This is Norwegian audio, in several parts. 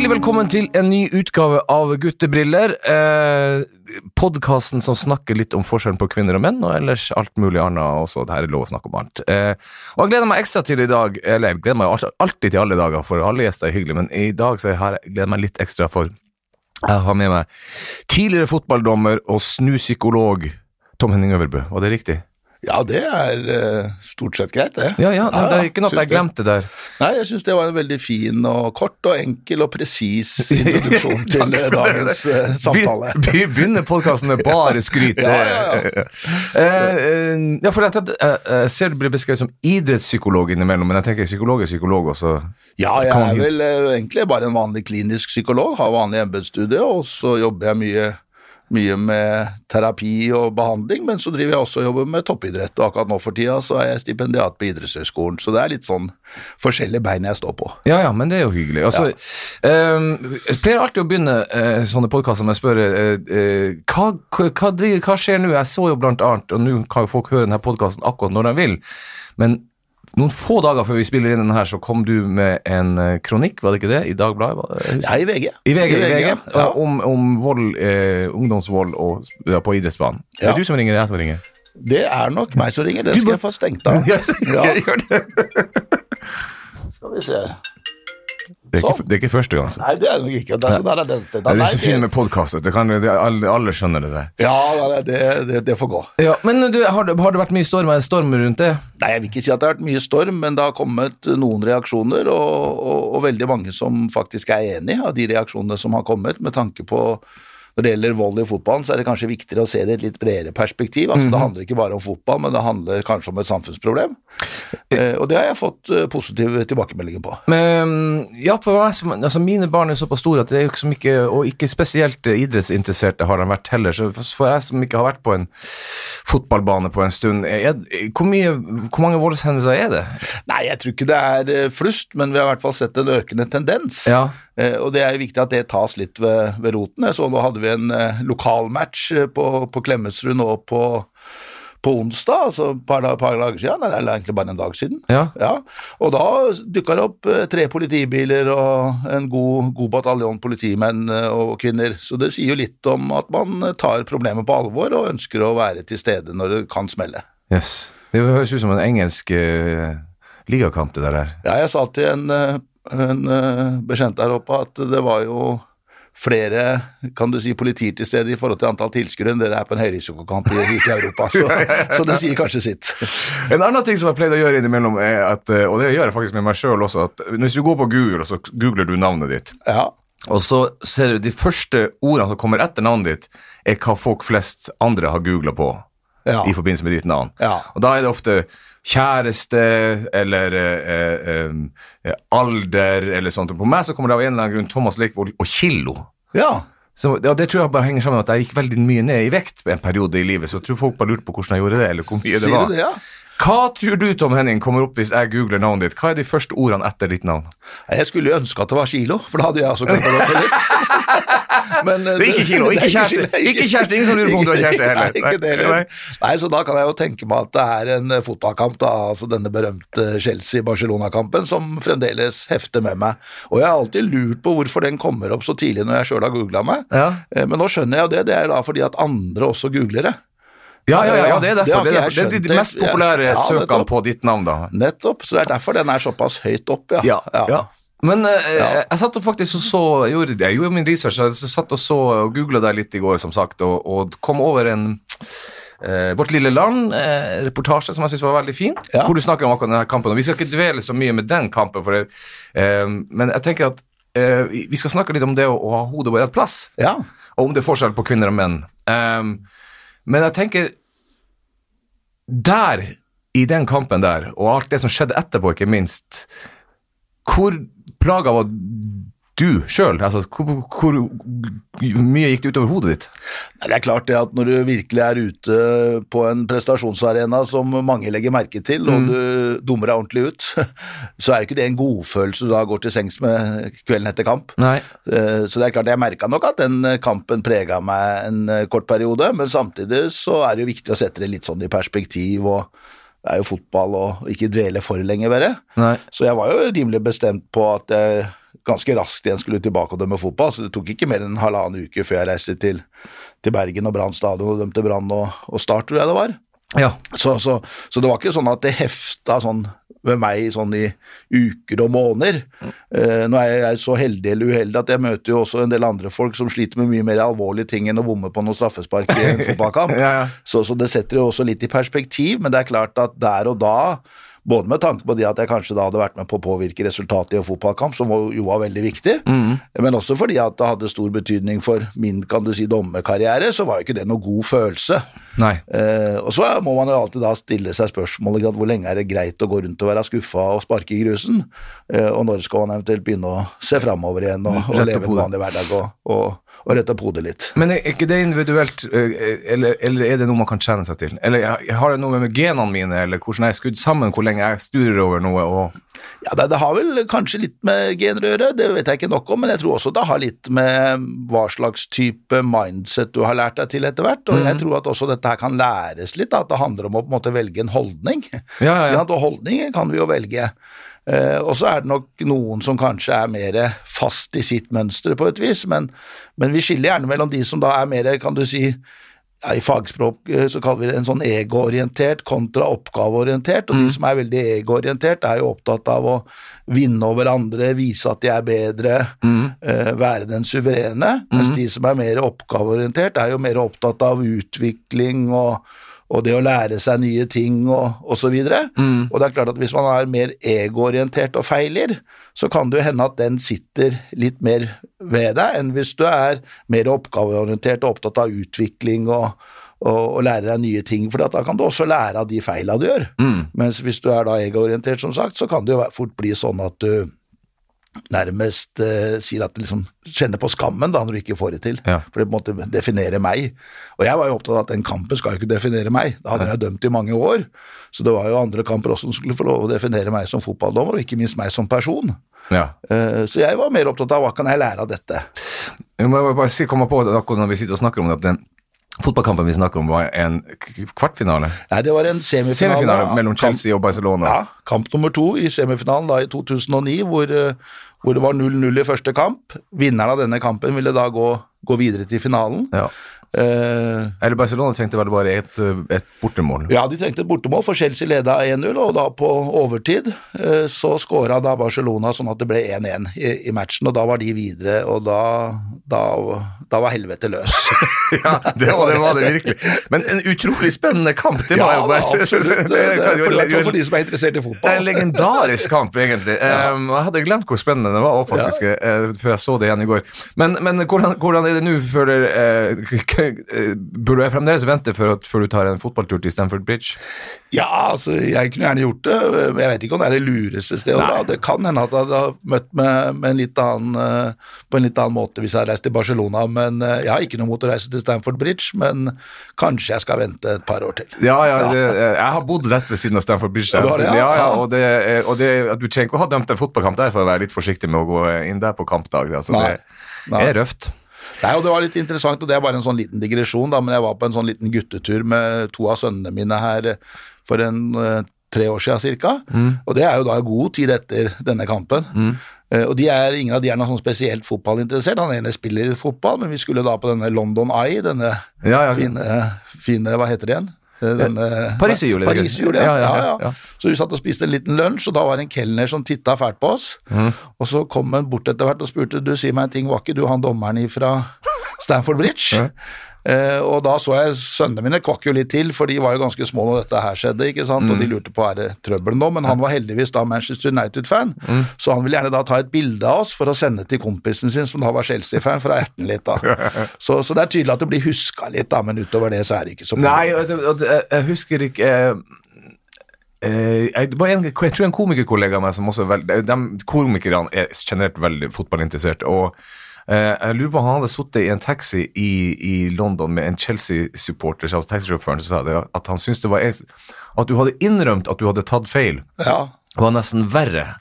Hjertelig velkommen til en ny utgave av Guttebriller. Eh, Podkasten som snakker litt om forskjellen på kvinner og menn, og ellers alt mulig annet også. Det her er lov å snakke om alt. Eh, og jeg gleder meg ekstra til i dag, eller jeg gleder meg alltid, til alle dager, for alle gjester er hyggelige, men i dag så jeg gleder meg litt ekstra for jeg har med meg tidligere fotballdommer og snupsykolog Tom Henning Øverbø. Var det riktig? Ja, det er eh, stort sett greit, det. Ja, ja, det er ikke noe jeg glemte der. Nei, jeg syns det var en veldig fin og kort og enkel og presis introduksjon til eh, dagens eh, samtale. Be- be- Begynner podkasten med bare skryt. Ja, ja, eh, ja, for jeg, jeg, ser du blir beskrevet som idrettspsykolog innimellom, men jeg tenker psykolog er psykolog også. Ja, jeg er vel egentlig bare en vanlig klinisk psykolog, har vanlig embetsstudie, og så jobber jeg mye, mye med terapi og behandling, men så driver jeg også og jobber med toppidrett, og akkurat nå for tida så er jeg stipendiat på idrettshøyskolen, så det er litt sånn forskjellige bein jeg står på. Ja, ja, men det er jo hyggelig. Altså, eh, jeg pleier alltid å begynne uh, sånne podkaster med å spørre uh, uh, hva, hva, driver, hva skjer nå? Jeg så jo blant annet, og nå kan jo folk høre denne podkasten akkurat når de vil, men noen få dager før vi spiller inn den her, så kom du med en eh, kronikk, var det ikke det, i Dagbladet? Er i VG. I VG, i VG ja. Ja. om, om vold, eh, ungdomsvold og, ja, på idrettsbanen. Ja. Er det du som ringer, eller jeg som ringer? Det er nok meg som ringer, det skal jeg få stengt av. Ja. Skal vi se. Det er, ikke, det er ikke første gang. Så. Nei, det er det nok ikke. Det er, der er den stedet. Det er så fint med podkast. Alle, alle skjønner det der. Ja, det, det, det får gå. Ja, men du, har, det, har det vært mye storm, storm rundt det? Nei, Jeg vil ikke si at det har vært mye storm, men det har kommet noen reaksjoner, og, og, og veldig mange som faktisk er enig av de reaksjonene som har kommet, med tanke på når det gjelder vold i fotballen, så er det kanskje viktigere å se det i et litt bredere perspektiv. Altså, Det handler ikke bare om fotball, men det handler kanskje om et samfunnsproblem. Eh, og det har jeg fått eh, positive tilbakemeldinger på. Men, ja, for meg altså Mine barn er såpass store at det er jo ikke så mye, og ikke spesielt idrettsinteresserte har de vært heller. Så for jeg som ikke har vært på en fotballbane på en stund, er, hvor, mye, hvor mange voldshendelser er det? Nei, jeg tror ikke det er eh, flust, men vi har i hvert fall sett en økende tendens. Ja. Eh, og det er jo viktig at det tas litt ved, ved roten. Jeg så nå hadde vi en eh, lokalmatch eh, på, på Klemetsrud nå på, på onsdag, altså et par, par dager siden, eller egentlig bare en dag siden. Ja. Ja, og da dukka det opp tre politibiler og en god, god bataljon politimenn og -kvinner. Så det sier jo litt om at man tar problemet på alvor og ønsker å være til stede når det kan smelle. Yes. Det høres ut som en engelsk uh, ligakamp, det der. Ja, jeg sa til en, eh, en eh, bekjent der oppe at det var jo flere kan du si, politier til stede i forhold til antall tilskuere enn dere er på en høyrisikokamp i, i Europa. Så, så det sier kanskje sitt. En annen ting som jeg pleide å gjøre innimellom, er at, eh, og det gjør jeg faktisk med meg sjøl også, at hvis du går på Google, og så googler du navnet ditt, Ja, og så ser du de første ordene som kommer etter navnet ditt, er hva folk flest andre har googla på ja, i forbindelse med ditt navn. Ja. Og da er det ofte kjæreste eller eh, eh, eh, alder eller sånt. På meg så kommer det av en eller annen grunn Thomas Leikvoll og kilo. ja. Så, ja, det tror jeg bare henger sammen med at jeg gikk veldig mye ned i vekt en periode i livet, så jeg tror folk bare lurte på hvordan jeg gjorde det, eller hvor mye det var. det, ja? Hva tror du, Tom Henning, kommer opp hvis jeg googler navnet ditt? Hva er de første ordene etter ditt navn? Jeg skulle ønske at det var kilo, for da hadde jeg også kommet opp med litt. Men, eh, Det er ikke kilo, ikke kjæreste. Ikke kjæreste, ingen som lurer på om du har kjæreste heller. Nei, ikke det heller. Nei, så da kan jeg jo tenke meg at det er en eh, fotballkamp, da, altså denne berømte Chelsea-Barcelona-kampen, som fremdeles hefter med meg. Og jeg har alltid lurt på hvorfor den kommer opp så tidlig når jeg sjøl har googla meg. Ja. Eh, Men nå skjønner jeg jo det, det er da fordi at andre også googler det. Ja, ja, ja, ja, det er derfor. Det er, derfor. det er de mest populære Ja, søkene på ditt navn, da. Nettopp, så det er derfor den er såpass høyt opp, ja. Ja, ja. Men eh, Ja. jeg satt og faktisk og så gjorde, jeg gjorde min research. Jeg satt og så og googla deg litt i går, som sagt, og, og kom over en eh, Vårt lille land-reportasje som jeg syns var veldig fin, Ja. hvor du snakker om akkurat denne kampen. og Vi skal ikke dvele så mye med den kampen, det, eh, men jeg tenker at eh, vi vi skal snakke litt om det å, å ha hodet på rett plass, Ja, og om det er forskjell på kvinner og menn. Um, men jeg tenker Der, i den kampen der, og alt det som skjedde etterpå, ikke minst Hvor plaga var du sjøl? Altså, hvor, hvor mye gikk det utover hodet ditt? Det er klart det at når du virkelig er ute på en prestasjonsarena som mange legger merke til, og du dummer deg ordentlig ut, så er jo ikke det en godfølelse du da går til sengs med kvelden etter kamp. Nei. Eh, Så det er klart jeg merka nok at den kampen prega meg en kort periode, men samtidig så er det jo viktig å sette det litt sånn i perspektiv, og det er jo fotball og ikke dvele for lenge ved det. Nei. Så jeg var jo rimelig bestemt på at jeg ganske raskt igjen skulle tilbake og dømme fotball, så det tok ikke mer enn en halvannen uke før jeg reiste til, til Bergen og Brann stadion og dømte Brann og, og Start, tror jeg det var. Ja. Så, så, så det var ikke sånn at det hefta sånn ved meg sånn i uker og måneder. Eh, nå er jeg så heldig eller uheldig at jeg møter jo også en del andre folk som sliter med mye mer alvorlige ting enn å bomme på noen straffespark i en fotballkamp. Ja, ja. Så, så det setter jo også litt i perspektiv, men det er klart at der og da både med tanke på det at jeg kanskje da hadde vært med på å påvirke resultatet i en fotballkamp, som jo var veldig viktig, men også fordi at det hadde stor betydning for min kan du si, dommerkarriere, så var jo ikke det noe god følelse. Eh, og så må man jo alltid da stille seg spørsmålet hvor lenge er det greit å gå rundt og være skuffa og sparke i grusen, eh, og når skal man eventuelt begynne å se framover igjen og, og leve en vanlig hverdag og, og, og rette på hodet litt. Men er ikke det individuelt, eh, eller, eller er det noe man kan trene seg til? Eller har det noe med genene mine, eller hvordan jeg er skrudd sammen, hvor lenge jeg sturer over noe, og Ja, det, det har vel kanskje litt med gener å gjøre, det vet jeg ikke nok om, men jeg tror også det har litt med hva slags type mindset du har lært deg til etter hvert, og jeg tror at også dette her kan læres litt, at det handler om å på en måte velge en holdning. Ja, ja, ja. Og holdninger kan vi jo velge. Eh, og så er det nok noen som kanskje er mer fast i sitt mønster på et vis, men, men vi skiller gjerne mellom de som da er mer, kan du si, ja, I fagspråk eh, så kaller vi det en sånn egoorientert kontra oppgaveorientert, og de som er veldig egoorientert, er jo opptatt av å vinne over andre, vise at de er bedre, eh, være den suverene, mens de som er mer oppgaveorientert, er jo mer opptatt av utvikling og og det å lære seg nye ting og, og så videre. Og det er klart at hvis man er mer egoorientert og feiler, så kan det jo hende at den sitter litt mer ved deg enn hvis du er mer oppgaveorientert og opptatt av utvikling og, og, og lære deg nye ting, for da kan du også lære av de feila du gjør. Mens hvis du er da egoorientert, som sagt, så kan det jo fort bli sånn at du nærmest uh, sier at det liksom kjenner på skammen da når du ikke får det til. Ja. For det på en måte definerer meg. Og jeg var jo opptatt av at den kampen skal jo ikke definere meg. Da hadde jeg dømt i mange år. Så det var jo andre kamper også som skulle få lov å definere meg som fotballdommer, og ikke minst meg som person. ja. Uh, så jeg var mer opptatt av hva kan jeg lære av dette. Jeg må bare si, komme på det akkurat når vi sitter og snakker om det, at den fotballkampen vi snakker om, var en kvartfinale. Nei, det var en semifinale. Semifinale mellom Kamp- Chelsea og Barcelona. Ja, kamp nummer to i semifinalen da i 2009, hvor, eh, hvor det var 0-0 i første kamp. Vinneren av denne kampen ville da gå, gå videre til finalen. Ja. Eh, Eller Barcelona trengte vel bare et, et bortemål. Ja, de trengte et bortemål, for Chelsea leda 1-0, og da på overtid eh, så skåra da Barcelona sånn at det ble 1-1 i, i matchen, og da var de videre, og da, da, da var helvete løs. Ja, det var det, var det virkelig. Men en utrolig spennende kamp, det må ja, jeg jo absolutt. Det, det det, for, for, for de som er interessert i fotball. Det er en legendarisk kamp, egentlig. Um, jeg hadde glemt hvor spennende det var, faktisk, eh, før jeg så det igjen i går. Men, men hvordan, hvordan er det nå? Føler, eh, burde jeg fremdeles vente før, før du tar en fotballtur til Stamford Bridge? Ja, altså, jeg kunne gjerne gjort det, men jeg vet ikke om det er det lureste stedet Da. Det kan hende at jeg hadde møtt med, med en litt annen, eh, på en litt annen måte hvis jeg hadde reist til Barcelona, men eh, jeg har ikke noe mot å reise til Stamford Bridge, men kanskje jeg skal vente et par år til. Ja, ja, det, eh, jeg har bodd rett ved siden av Stamford Bridge. Det det, ja? ja, og, det, eh, og du trenger ikke å ha dømt en fotballkamp der for å være litt forsiktig med å gå inn der på kampdag. Altså, Nei. det Nei. er røft. Nei, og Det var litt interessant, og det er bare en sånn liten digresjon, da, men jeg var på en sånn liten guttetur med to av sønnene mine her for en tre år siden cirka, og det er jo da god tid etter denne kampen. Eh, og de er, Ingen av de er noe sånn spesielt fotballinteressert, han ene spiller fotball, men vi skulle da på denne London Eye, denne Ja, ja. fine, fine Hva heter det igjen? Eh, Denne, Pariserhjulet, Pariserhjulet, ja, ja, ja. Så vi satt og spiste en liten lunsj, og da var det en kelner som titta fælt på oss. Og så kom han bort etter hvert og spurte du, si meg en ting, var ikke du han dommeren fra Stanford Bridge? Eh, og da så jeg sønnene mine kvakk jo litt til, for de var jo ganske små når dette her skjedde, ikke sant, og de lurte på er det trøbbel nå, men han var heldigvis da Manchester United-fan, så han ville gjerne da ta et bilde av oss for å sende til kompisen sin, som da var Chelsea-fan, for å erte litt, da. Så, så det er tydelig at det blir huska litt, da, men utover det så er det ikke så Nei, altså, jeg, husker ikke eh, eh, jeg, det var en, jeg tror en komikerkollega av meg som også veldig de, Komikerne er generelt veldig fotballinteressert. og eh, jeg lurer på om han hadde sittet i en taxi i, i London med en Chelsea-supporter, så taxisjåføren sa det, at han syntes det var at du hadde innrømt at du hadde tatt feil, Ja, var nesten verre.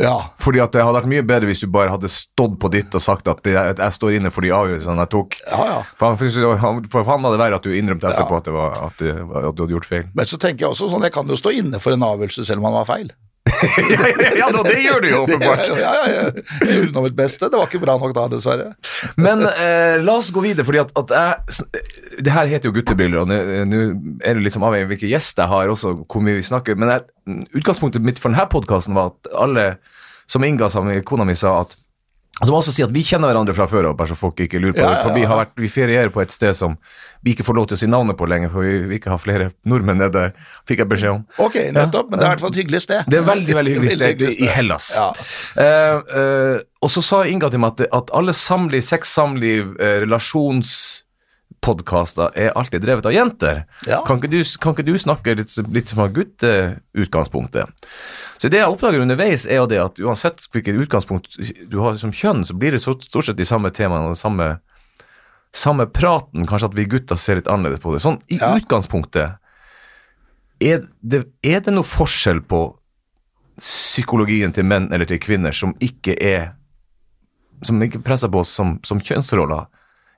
ja. Fordi at det hadde vært mye bedre hvis du bare hadde stått på ditt og sagt at det, at jeg står inne for de avgjørelsene jeg tok. Ja, ja. For han, for han hadde verre at du innrømte etterpå at, det var, at, du, at du hadde gjort feil. Men så tenker jeg også sånn, jeg kan jo stå inne for en avgjørelse selv om han var feil. ja, ja, ja, da, det gjør du jo åpenbart. Ja, ja, ja, jeg gjorde nå mitt beste. Det var ikke bra nok da, dessverre. Men eh, la oss gå videre, fordi at, at jeg Det her heter jo Guttebriller, og nå- nå er det liksom avhengig av hvilke gjester jeg har, også hvor mye vi snakker. Men jeg, utgangspunktet mitt for denne podkasten var at alle, som innga seg med kona mi, sa at som også si at Vi kjenner hverandre fra før av, bare så folk ikke lurer på Ja, det. ja, For vi, har vært, vi ferierer på et sted som vi ikke får lov til å si navnet på lenger, for vi, vil ikke har flere nordmenn nede, der, fikk jeg beskjed om. Ok, nettopp, men det er i hvert fall et hyggelig sted. Det er veldig veldig hyggelig sted Veldig i Hellas. Ja. Uh, uh, og så sa Inga til meg at, at alle samliv, sexsamliv, relasjons... Podkaster er alltid drevet av jenter. Ja. Kan, ikke du, kan ikke du snakke litt, litt fra gutteutgangspunktet? Så det jeg oppdager underveis, er jo det at uansett hvilket utgangspunkt du har som kjønn, så blir det så, stort sett de samme temaene og den samme, samme praten. Kanskje at vi gutter ser litt annerledes på det. Sånn i Ja. utgangspunktet, er det, er det noe forskjell på psykologien til menn eller til kvinner som ikke er Som ikke presser på oss som, som kjønnsroller?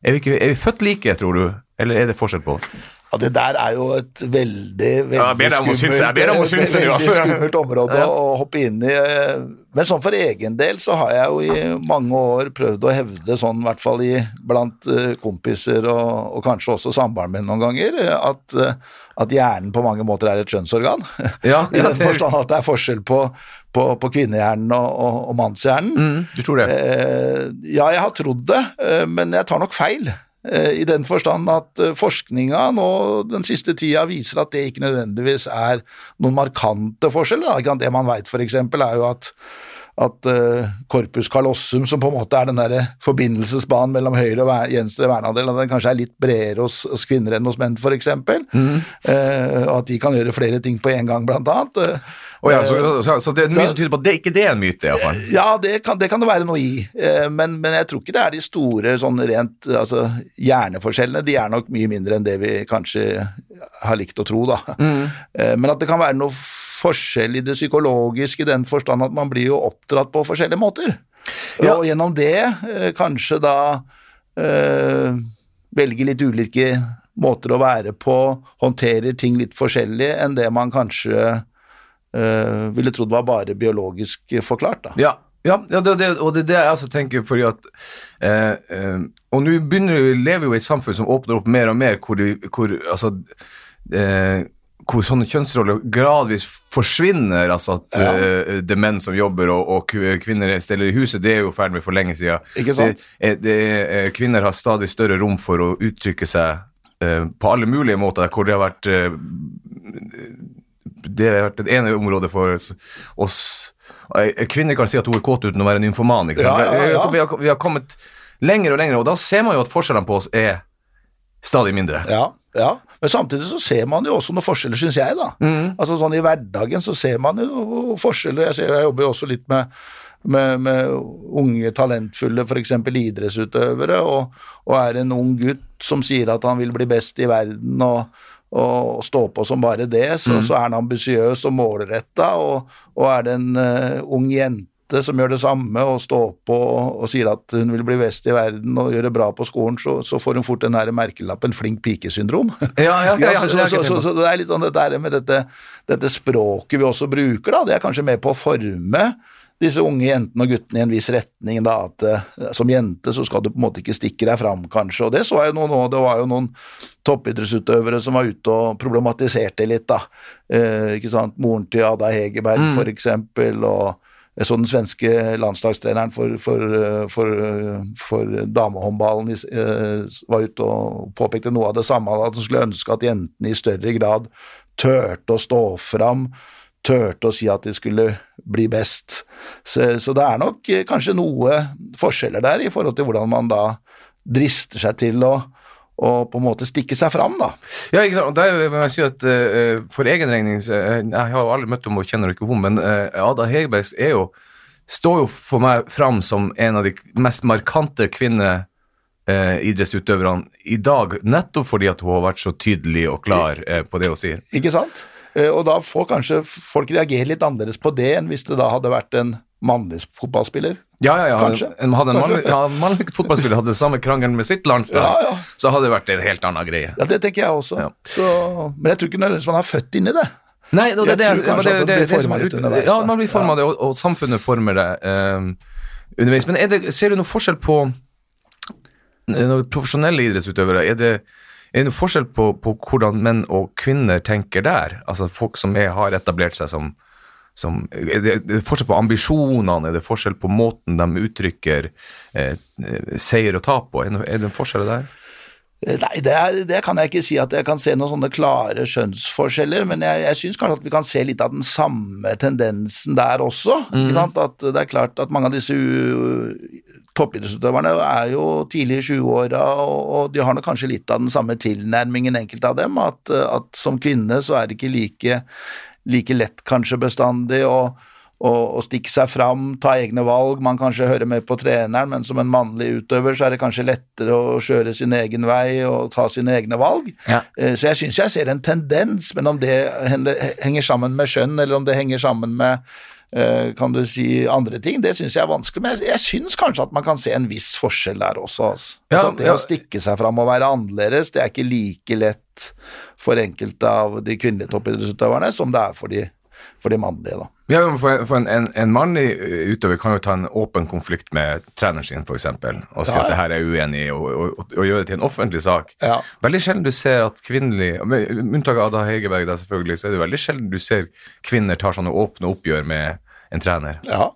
Er vi, ikke, er vi født like, tror du, eller er det forskjell på oss? Ja, det der er jo et veldig, veldig Ja, skummelt, altså. skummelt område Ja. å hoppe inn i. Men sånn for egen del så har jeg jo i mange år prøvd å hevde sånn, i hvert fall i, blant eh, kompiser og, og kanskje også samboeren min noen ganger, at, eh, at hjernen på mange måter er et kjønnsorgan. Ja, I den forstand at det er forskjell på, på, på kvinnehjernen og, og, og mannshjernen. Mm, du tror det? Eh, ja, jeg har trodd det, men jeg tar nok feil. Eh, I den forstand at eh, forskninga nå den siste tida viser at det ikke nødvendigvis er noen markante forskjeller. Det man veit f.eks. er jo at at eh, corpus callosum, som på en måte er den der forbindelsesbanen mellom høyre og venstre verneandel, at den kanskje er litt bredere hos, hos kvinner enn hos menn, f.eks. Mm. Eh, at de kan gjøre flere ting på en gang, blant annet. Eh, Å ja, så, så, så det er mye som tyder på at det ikke det er en myte, iallfall. ja, det kan, det kan det være noe i, eh, men, men jeg tror ikke det er de store sånn rent altså, hjerneforskjellene. De er nok mye mindre enn det vi kanskje har likt å tro, da. Mm. Men at det kan være noe forskjell i det psykologiske i den forstand at man blir jo oppdratt på forskjellige måter. Ja. Og gjennom det eh, kanskje da øh, velge litt ulike måter å være på, håndterer ting litt forskjellig enn det man kanskje eh, ville trodd var bare biologisk forklart. da. Ja, ja, ja det, det, og det er det jeg også tenker, fordi at eh, eh, Og nå begynner vi jo i et samfunn som åpner opp mer og mer, hvor, de, hvor altså eh, hvor sånne kjønnsroller gradvis forsvinner. altså at Ja. eh, det er menn som jobber, og, og kvinner steller i huset. Det er jo ferdig med for lenge siden. Ikke sant? Det, er- er- eh, kvinner har stadig større rom for å uttrykke seg eh, på alle mulige måter, hvor det har vært eh, det har vært det ene området for oss- oss Eh, Kvinner kan si at hun er kåt uten å være en nymfoman. ikke sant? Ja, ja, ja. Vi, har, vi har kommet lenger og lenger, og da ser man jo at forskjellene på oss er stadig mindre. Ja, ja. Men samtidig så ser man jo også noen forskjeller, syns jeg, da. Altså sånn i hverdagen så ser man jo forskjeller. Jeg, ser, jeg jobber jo også litt med med, med unge, talentfulle f.eks. idrettsutøvere, og, og er en ung gutt som sier at han vil bli best i verden og, og stå på som bare det, så, så er han ambisiøs og målretta, og, og er det en uh, ung jente som gjør det samme og står på og sier at hun vil bli best i verden og gjøre det bra på skolen, så, så får hun fort den her merkelappen flink pike-syndrom. Ja, ja, ja, ja, så, så, så, det er litt sånn det der med dette, dette språket vi også bruker, da, det er kanskje med på å forme disse unge jentene og guttene i en viss retning, da, at eh, som jente så skal du på en måte ikke stikke deg fram, kanskje, og det så jeg nå, nå det var jo noen toppidrettsutøvere som var ute og problematiserte litt, da, eh, ikke sant, moren til Ada Hegerberg Mm. for eksempel, og jeg så den svenske landslagstreneren for, for, eh, for, eh, for damehåndballen eh, var ute og påpekte noe av det samme, at han skulle ønske at jentene i større grad turte å stå fram, turte å si at de skulle bli best. Så, så det er nok eh, kanskje noe forskjeller der i forhold til hvordan man da drister seg til å, og på en måte stikke seg fram, da. Ja, ikke sant. Der vil jeg si at uh, For egen regning eh, Jeg har jo aldri møtt henne og kjenner ikke henne, men uh, Ada Hegerbergs er jo, står jo for meg fram som en av de mest markante kvinneidrettsutøverne i dag, nettopp fordi at hun har vært så tydelig og klar eh, på det hun sier. Ikke sant? Eh, Og da får kanskje folk reagere litt annerledes på det enn hvis det da hadde vært en mannlig fotballspiller. Ja, ja, ja. Kanskje. Hadde en mannlig, ja, mannlig fotballspiller hadde samme krangelen med sitt landslag, Ja, ja. så hadde det vært en helt annen greie. Ja, det tenker jeg også. Ja. Så, men jeg tror ikke nødvendigvis man er født inn i det. Nei, det, det, Jeg tror kanskje det, at det det, blir det som formet litt underveis, Ja, man blir forma det, og, og samfunnet former det eh, underveis. Men er det, ser du noe forskjell på når profesjonelle idrettsutøvere? Er det, er det noe forskjell på, på hvordan menn og kvinner tenker der? Altså folk som er, har etablert seg som, som er, det, er forskjell på ambisjonene? Er det forskjell på måten de uttrykker eh, eh, seier og tap på? Er det, noen forskjell der? Eh, Nei, det, er, det kan jeg ikke si at jeg kan se noen sånne klare skjønnsforskjeller, men jeg, jeg syns kanskje at vi kan se litt av den samme tendensen der også. Sant? At det er klart at mange av disse toppidrettsutøverne er jo tidlig i 20-åra, og, og de har nok kanskje litt av den samme tilnærmingen, enkelte av dem, at, at som kvinne så er det ikke like, like lett kanskje bestandig å å, stikke seg fram, ta egne valg. Man kanskje hører med på treneren, men som en mannlig utøver så er det kanskje lettere å kjøre sin egen vei og ta sine egne valg. Ja. Eh, Så jeg syns jeg ser en tendens, men om det henger sammen med skjønn, eller om det henger sammen med eh, kan du si andre ting, det syns jeg er vanskelig. Men jeg, jeg syns kanskje at man kan se en viss forskjell der også. Altså. Ja, altså det ja. å stikke seg fram og være annerledes, det er ikke like lett for enkelte av de kvinnelige toppidrettsutøverne som det er for de, for de mannlige. da. Ja, for, en, en, en mannlig utøver kan jo ta en åpen konflikt med treneren sin, f.eks., og si Ja, at det her er uenig i, og, og, og, og gjøre det til en offentlig sak. Ja. Veldig sjelden du ser at kvinnelig Med unntak av Ada Hegerberg, da selvfølgelig, så er det veldig sjelden du ser kvinner tar sånne åpne oppgjør med en trener. Ja,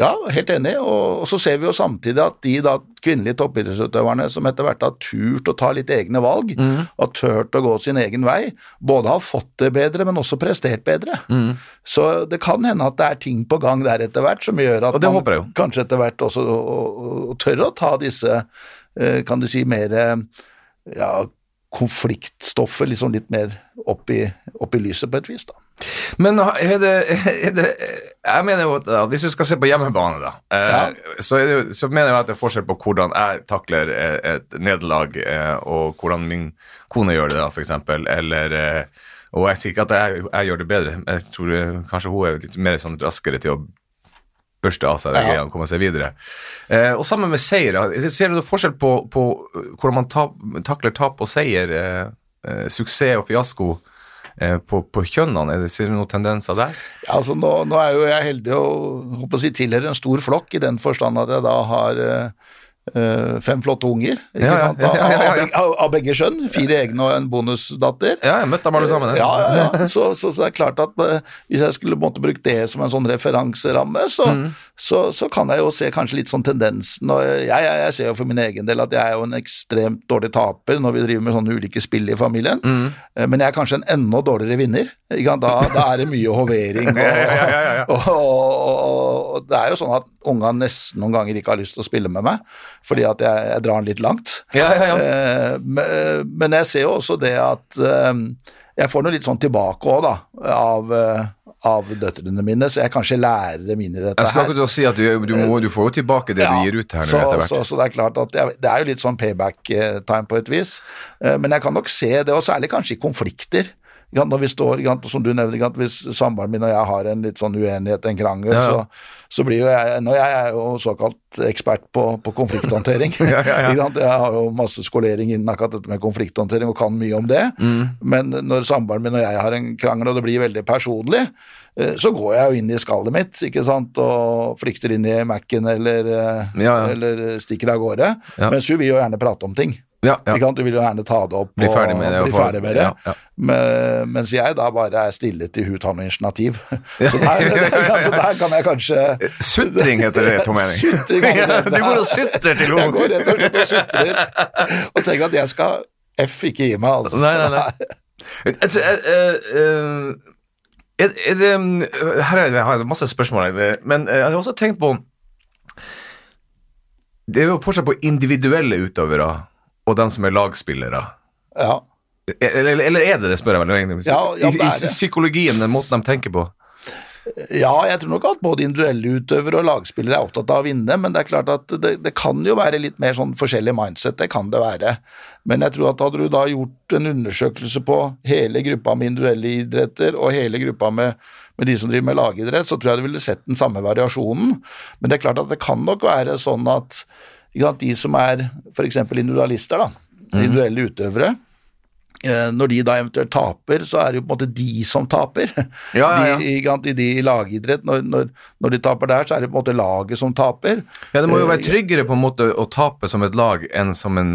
ja helt enig. Og, og så ser vi jo samtidig at de da, kvinnelige toppidrettsutøverne som etter hvert har turt å ta litt egne valg, har turt å gå sin egen vei, både har fått det bedre, men også prestert bedre. Så det kan hende at det er ting på gang der etter hvert som gjør at man kanskje etter hvert også og, og, og tør å ta disse, eh, kan du si, mer eh, ja, konfliktstoffet liksom litt mer opp i, opp i lyset på et vis, da. Men er det, er det Jeg mener jo at hvis du skal se på hjemmebane, da, ja. så, det, så mener jeg at det er forskjell på hvordan jeg takler eh, et nederlag, eh, og hvordan min kone gjør det, da, eksempel. Eller eh, Og jeg sier ikke at jeg, jeg gjør det bedre, jeg tror eh, kanskje hun er litt mer sånn raskere til å børste av seg de Ja. greiene og komme seg videre. Eh, og sammen med seier, ser du noe forskjell på, på hvordan man ta, takler tap og seier, eh, eh, suksess og fiasko? Eh, På, på kjønnene, er det, ser du noen tendenser der? Ja, altså nå, nå er jo jeg heldig og håper å si, tilhører en stor flokk, i den forstand at jeg da har eh, fem flotte unger, ikke Ja, ja, sant? ja, ja, ja. Av, av, av begge skjønn. Fire egne og en bonusdatter. Ja, jeg møtte dem alle sammen. Ja, ja, ja. Så, så, så det er klart at eh, hvis jeg skulle måtte bruke det som en sånn referanseramme, så, Mm. Så, så kan jeg jo se kanskje litt sånn tendensen. Og jeg, jeg, jeg ser jo for min egen del at jeg er jo en ekstremt dårlig taper når vi driver med sånne ulike spill i familien, Mm. Eh, men jeg er kanskje en enda dårligere vinner. Da, da er det mye hovering. Og, Ja, ja, ja, ja. og, og, og det er jo sånn at unga nesten noen ganger ikke har lyst til å spille med meg, fordi at jeg, jeg drar den litt langt. Ja, ja, ja. Eh, men, men jeg ser jo også det at eh, jeg får noe litt sånn tilbake òg, da, av, av døtrene mine, så jeg kanskje lærer dem inn i dette Jeg skal her. si at du, du, må, du får jo tilbake det du gir ut her så. Så, så det er klart at jeg, det er jo litt sånn payback-time på et vis, Eh, men jeg kan nok se det, og særlig kanskje i konflikter. Når vi står, som du nevner, hvis samboeren min og jeg har en litt sånn uenighet, en krangel, Ja, ja. så, så blir jo jeg Nå jeg er jo såkalt ekspert på, på konflikthåndtering. Ja. Jeg har jo masse skolering innen akkurat dette med konflikthåndtering og kan mye om det. Mm. Men når samboeren min og jeg har en krangel og det blir veldig personlig, eh, så går jeg jo inn i skallet mitt ikke sant? og flykter inn i Mac-en eller, eh, eller stikker av gårde. Mens hun vil jo gjerne prate om ting. Ja, ja. Du vil jo gjerne ta det opp Bli og ferdig med det, bli for... ferdig med det. ja. Men, mens jeg da bare er stille til hun tar noe initiativ. Så der, altså der kan jeg kanskje Sutring heter det, Tom er det. du går og sutrer til Jeg går henne. rett og slett og sutrer og tenker at jeg skal F ikke gi meg, altså. Nei, nei, nei. Altså, eh, eh, eh, er, er det Her er, jeg har masse spørsmål, men jeg har også tenkt på Det er jo forskjell på individuelle utøvere og dem som er lagspillere. Ja. Eller, eller er det det, spør jeg vel. Ja, ja, I, I psykologien, den måten de tenker på. Ja, jeg tror nok at både individuelle utøvere og lagspillere er opptatt av å vinne, men det er klart at det, det kan jo være litt mer sånn forskjellig mindset, det kan det være. Men jeg tror at hadde du da gjort en undersøkelse på hele gruppa med individuelle idretter og hele gruppa med, med de som driver med lagidrett, så tror jeg du ville sett den samme variasjonen. Men det er klart at det kan nok være sånn at de som er f.eks. individualister, da, individuelle utøvere, eh, når de da eventuelt taper, så er det jo på en måte de som taper. Ja, ja, ja. De, i, lagidrett, når, når, når de taper der, så er det på en måte laget som taper. Ja, det må jo Eh, være tryggere på en måte å tape som et lag enn som en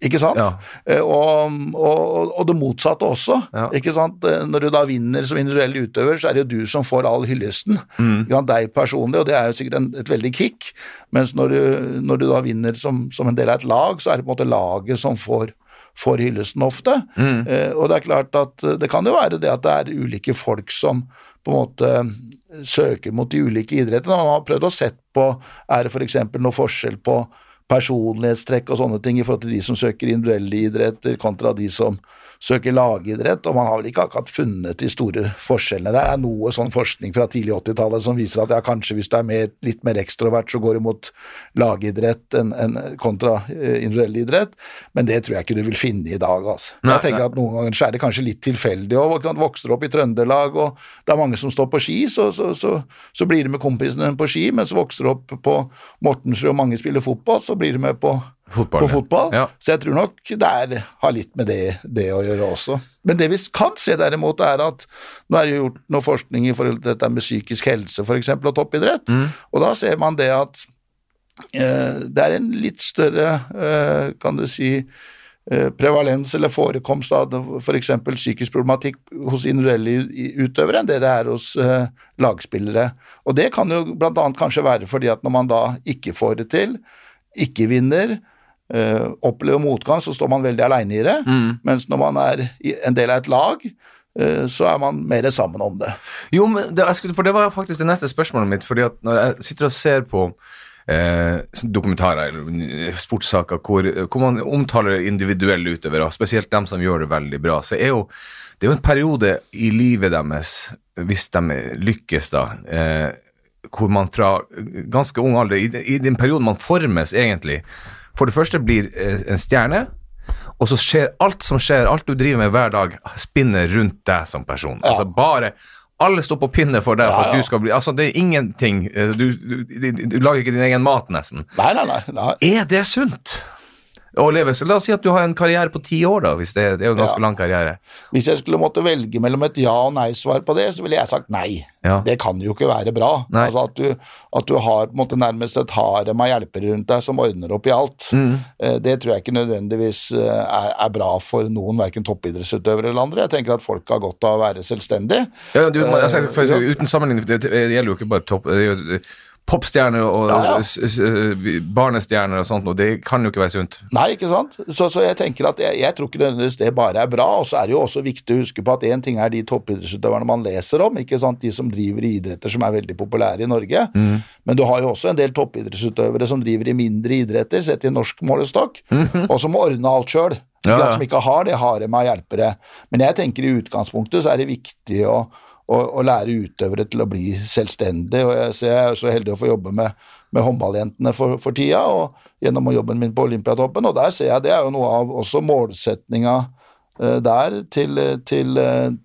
Ikke sant? Ja. Eh, Og, og, og det motsatte også. Ja. Ikke sant? Eh, Når du da vinner som individuell utøver, så er det jo du som får all hyllesten. Mm. Deg personlig, og det er jo sikkert en, et veldig kick. Mens når du, når du da vinner som, som en del av et lag, så er det på en måte laget som får, får hyllesten ofte. Mm. Eh, og det er klart at eh, det kan jo være det at det er ulike folk som på en måte søker mot de ulike idrettene. Man har prøvd å sett på er det f.eks. noe forskjell på personlighetstrekk og sånne ting i forhold til de som søker individuelle idretter kontra de som søker lagidrett, og man har vel ikke akkurat funnet de store forskjellene. Det er noe sånn forskning fra tidlig 80-tallet som viser at ja, kanskje hvis du er mer, litt mer ekstrovert, så går du mot lagidrett enn en kontra eh, individuell idrett, men det tror jeg ikke du vil finne i dag. Altså. Nei, jeg tenker nei. at noen ganger så er det kanskje litt tilfeldig, og ikke vokser opp i Trøndelag, og det er mange som står på ski, så, så, så, så blir de med kompisene på ski, mens vokser opp på Mortensrud og mange spiller fotball, så blir de med på fotball. på fotball. Ja. Så jeg tror nok det har litt med det, det å gjøre også. Men det vi kan se derimot, er at nå er det gjort noe forskning i forhold til dette med psykisk helse for eksempel, og toppidrett, Mm. og da ser man det at eh, det er en litt større, eh, kan du si, eh, prevalens eller forekomst av f.eks. psykisk problematikk hos individuelle utøvere enn det det er hos eh, lagspillere. Og det kan jo bl.a. kanskje være fordi at når man da ikke får det til, ikke vinner, eh, opplever motgang, så står man veldig aleine i det. Mens når man er en del av et lag, uh, så er man mer sammen om det. Jo, men det, skulle, for det var faktisk det neste spørsmålet mitt. fordi at når jeg sitter og ser på eh, dokumentarer eller sportssaker hvor, hvor man omtaler individuelle utøvere, spesielt dem som gjør det veldig bra, så er jo det er jo en periode i livet deres, hvis de lykkes, da, eh, hvor man fra ganske ung alder, i, i den perioden man formes egentlig, for det første blir eh, en stjerne, og så skjer alt som skjer, alt du driver med hver dag, spinner rundt deg som person. Altså bare alle står på pinne for deg for at ja. du skal bli Altså, det er ingenting eh, Du, du, du, du lager ikke din egen mat, nesten. Nei, nei, nei. nei. Er det sunt å leve? Så la oss si at du har en karriere på ti år, da, hvis det, det er jo en ganske Ja. lang karriere. Hvis jeg skulle måtte velge mellom et ja- og nei-svar på det, så ville jeg sagt nei. Ja. Det kan jo ikke være bra. Altså at du, at du har på en måte nærmest et harem av hjelpere rundt deg som ordner opp i alt. Mm. Eh, Det tror jeg ikke nødvendigvis eh, er, er bra for noen, verken toppidrettsutøvere eller andre. Jeg tenker at folk har godt av å være selvstendige. Ja, du, altså. Uten sammenligning, det, gjelder jo ikke bare topp... Det popstjerner og Ja, ja. eh, barnestjerner og sånt, og det kan jo ikke være sunt. Nei, ikke sant? Så, så jeg tenker at jeg, jeg tror ikke nødvendigvis det bare er bra. Og så er det jo også viktig å huske på at én ting er de toppidrettsutøverne man leser om, ikke sant? de som driver i idretter som er veldig populære i Norge. Mm. Men du har jo også en del toppidrettsutøvere som driver i mindre idretter, sett i norsk målestokk, og som må ordne alt sjøl. De Ja, ja. Som ikke har det har det med hjelpere. Men jeg tenker i utgangspunktet så er det viktig å å, å lære utøvere til å bli selvstendige. og Jeg, jeg er så heldig å få jobbe med, med håndballjentene for, for tida, og gjennom jobben min på Olympiatoppen. og Der ser jeg det er jo noe av også målsetninga eh, der til, til,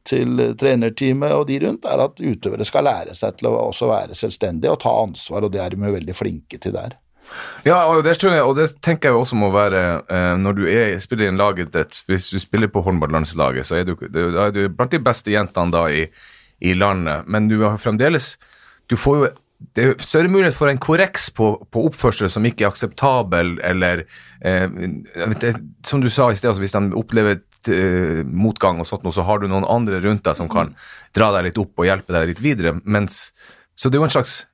til trenerteamet og de rundt, er at utøvere skal lære seg til å også være selvstendige og ta ansvar, og det er de veldig flinke til der. Ja, og det, jeg, og det tenker jeg også må være eh, når du er, spiller i en lagidrett Hvis du spiller på håndballandslaget, så er du, da er du blant de beste jentene da i, i landet, men du har fremdeles Du får jo det er større mulighet for en korreks på, på oppførsel som ikke er akseptabel, eller eh, det- Som du sa i sted, altså, hvis de opplever et, eh, motgang, og sånt, noe, så har du noen andre rundt deg som kan dra deg litt opp og hjelpe deg litt videre. Mens, så det er jo en slags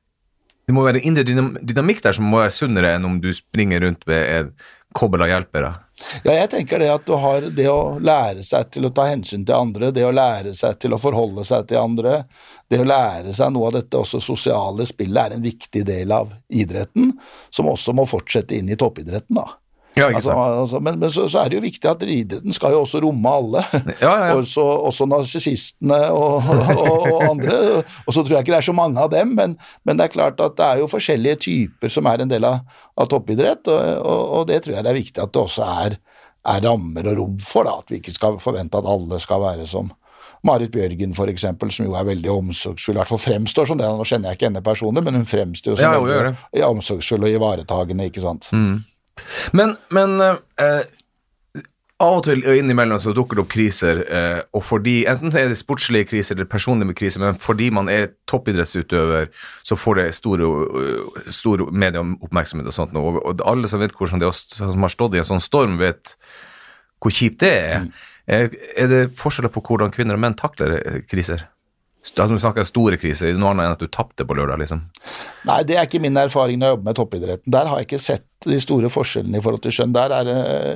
det må være indre dynamikk der som må være sunnere enn om du springer rundt med en kobbel av hjelpere. Ja, jeg tenker det at du har det å lære seg til å ta hensyn til andre, det å lære seg til å forholde seg til andre, det å lære seg noe av dette også sosiale spillet er en viktig del av idretten, som også må fortsette inn i toppidretten, da. Ja, Altså, altså, men men så, så er det jo viktig at idretten skal jo også romme alle. Ja, ja. Også, også narsissistene og, og, og andre. Og så tror jeg ikke det er så mange av dem, men, men det er klart at det er jo forskjellige typer som er en del av, av toppidrett, og, og, det tror jeg det er viktig at det også er, er rammer og rom for. Da, at vi ikke skal forvente at alle skal være som Marit Bjørgen for eksempel, som jo er veldig omsorgsfull, i hvert fall fremstår som det. Nå kjenner jeg ikke henne personlig, men hun fremstår jo som Ja, omsorgsfull og ivaretagende, ikke sant. Men, men eh, av og til og innimellom så dukker det opp kriser, eh, og fordi, enten er det sportslige kriser eller personlige kriser, men fordi man er toppidrettsutøver, så får det stor, øh, stor medieoppmerksomhet og sånt. nå, Og, alle som vet hvordan det er, som har stått i en sånn storm, vet hvor kjipt det er. Er, er det forskjeller på hvordan kvinner og menn takler eh, kriser? Altså, du snakker store kriser, er det noe annet enn at du tapte på lørdag, liksom? Nei, det er ikke min erfaring når jeg jobber med toppidretten. Der har jeg ikke sett de store forskjellene i forhold til skjønn. Der er,